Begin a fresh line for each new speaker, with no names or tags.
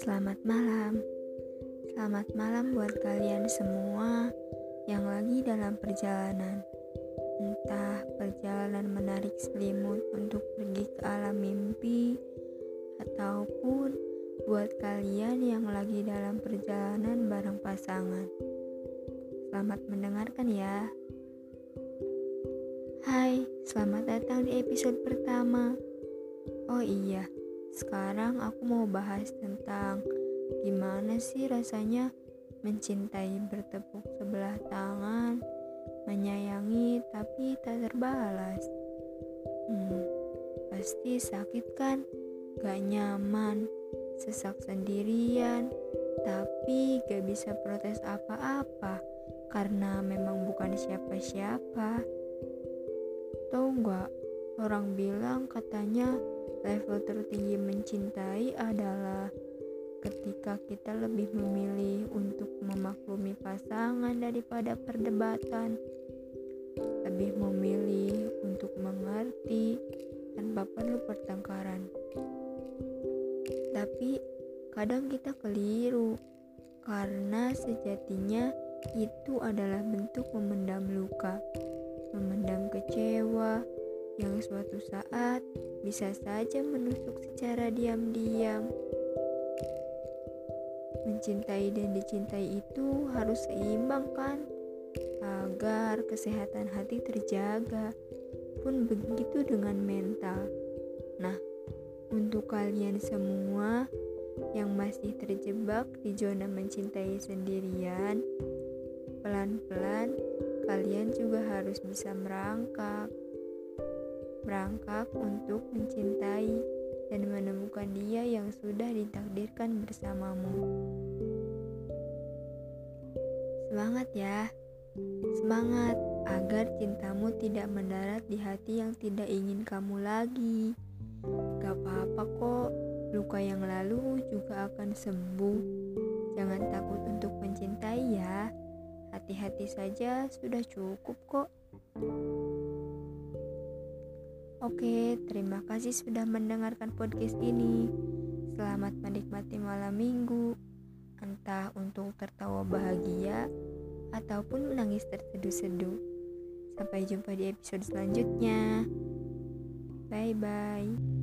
Selamat malam buat kalian semua yang lagi dalam perjalanan. Entah perjalanan menarik selimut untuk pergi ke alam mimpi, ataupun buat kalian yang lagi dalam perjalanan bareng pasangan. Selamat mendengarkan ya. Hai, selamat datang di episode pertama. Oh iya, sekarang aku mau bahas tentang Gimana sih rasanya mencintai bertepuk sebelah tangan, menyayangi tapi tak terbalas? Hmm, pasti sakit kan? Gak nyaman, sesak sendirian, tapi gak bisa protes apa-apa karena memang bukan siapa-siapa. Tahu gak, orang bilang katanya level tertinggi mencintai adalah ketika kita lebih memilih untuk memaklumi pasangan daripada perdebatan, lebih memilih untuk mengerti tanpa perlu pertengkaran. Tapi kadang kita keliru karena sejatinya itu adalah bentuk memendam luka, memendam kecewa yang suatu saat bisa saja menusuk secara diam-diam. Mencintai dan dicintai itu harus seimbang kan? Agar kesehatan hati terjaga. Pun begitu dengan mental. Nah, untuk kalian semua yang masih terjebak di zona mencintai sendirian, pelan-pelan kalian juga harus bisa merangkak. Merangkak untuk mencintai dan menemukan dia yang sudah ditakdirkan bersamamu. Semangat ya, semangat agar cintamu tidak mendarat di hati yang tidak ingin kamu lagi. Gak apa-apa kok, luka yang lalu juga akan sembuh. Jangan takut untuk mencintai ya, hati-hati saja sudah cukup kok. Oke, terima kasih sudah mendengarkan podcast ini. Selamat menikmati malam minggu, entah untuk tertawa bahagia ataupun menangis terseduh-seduh. Sampai jumpa di episode selanjutnya. Bye bye.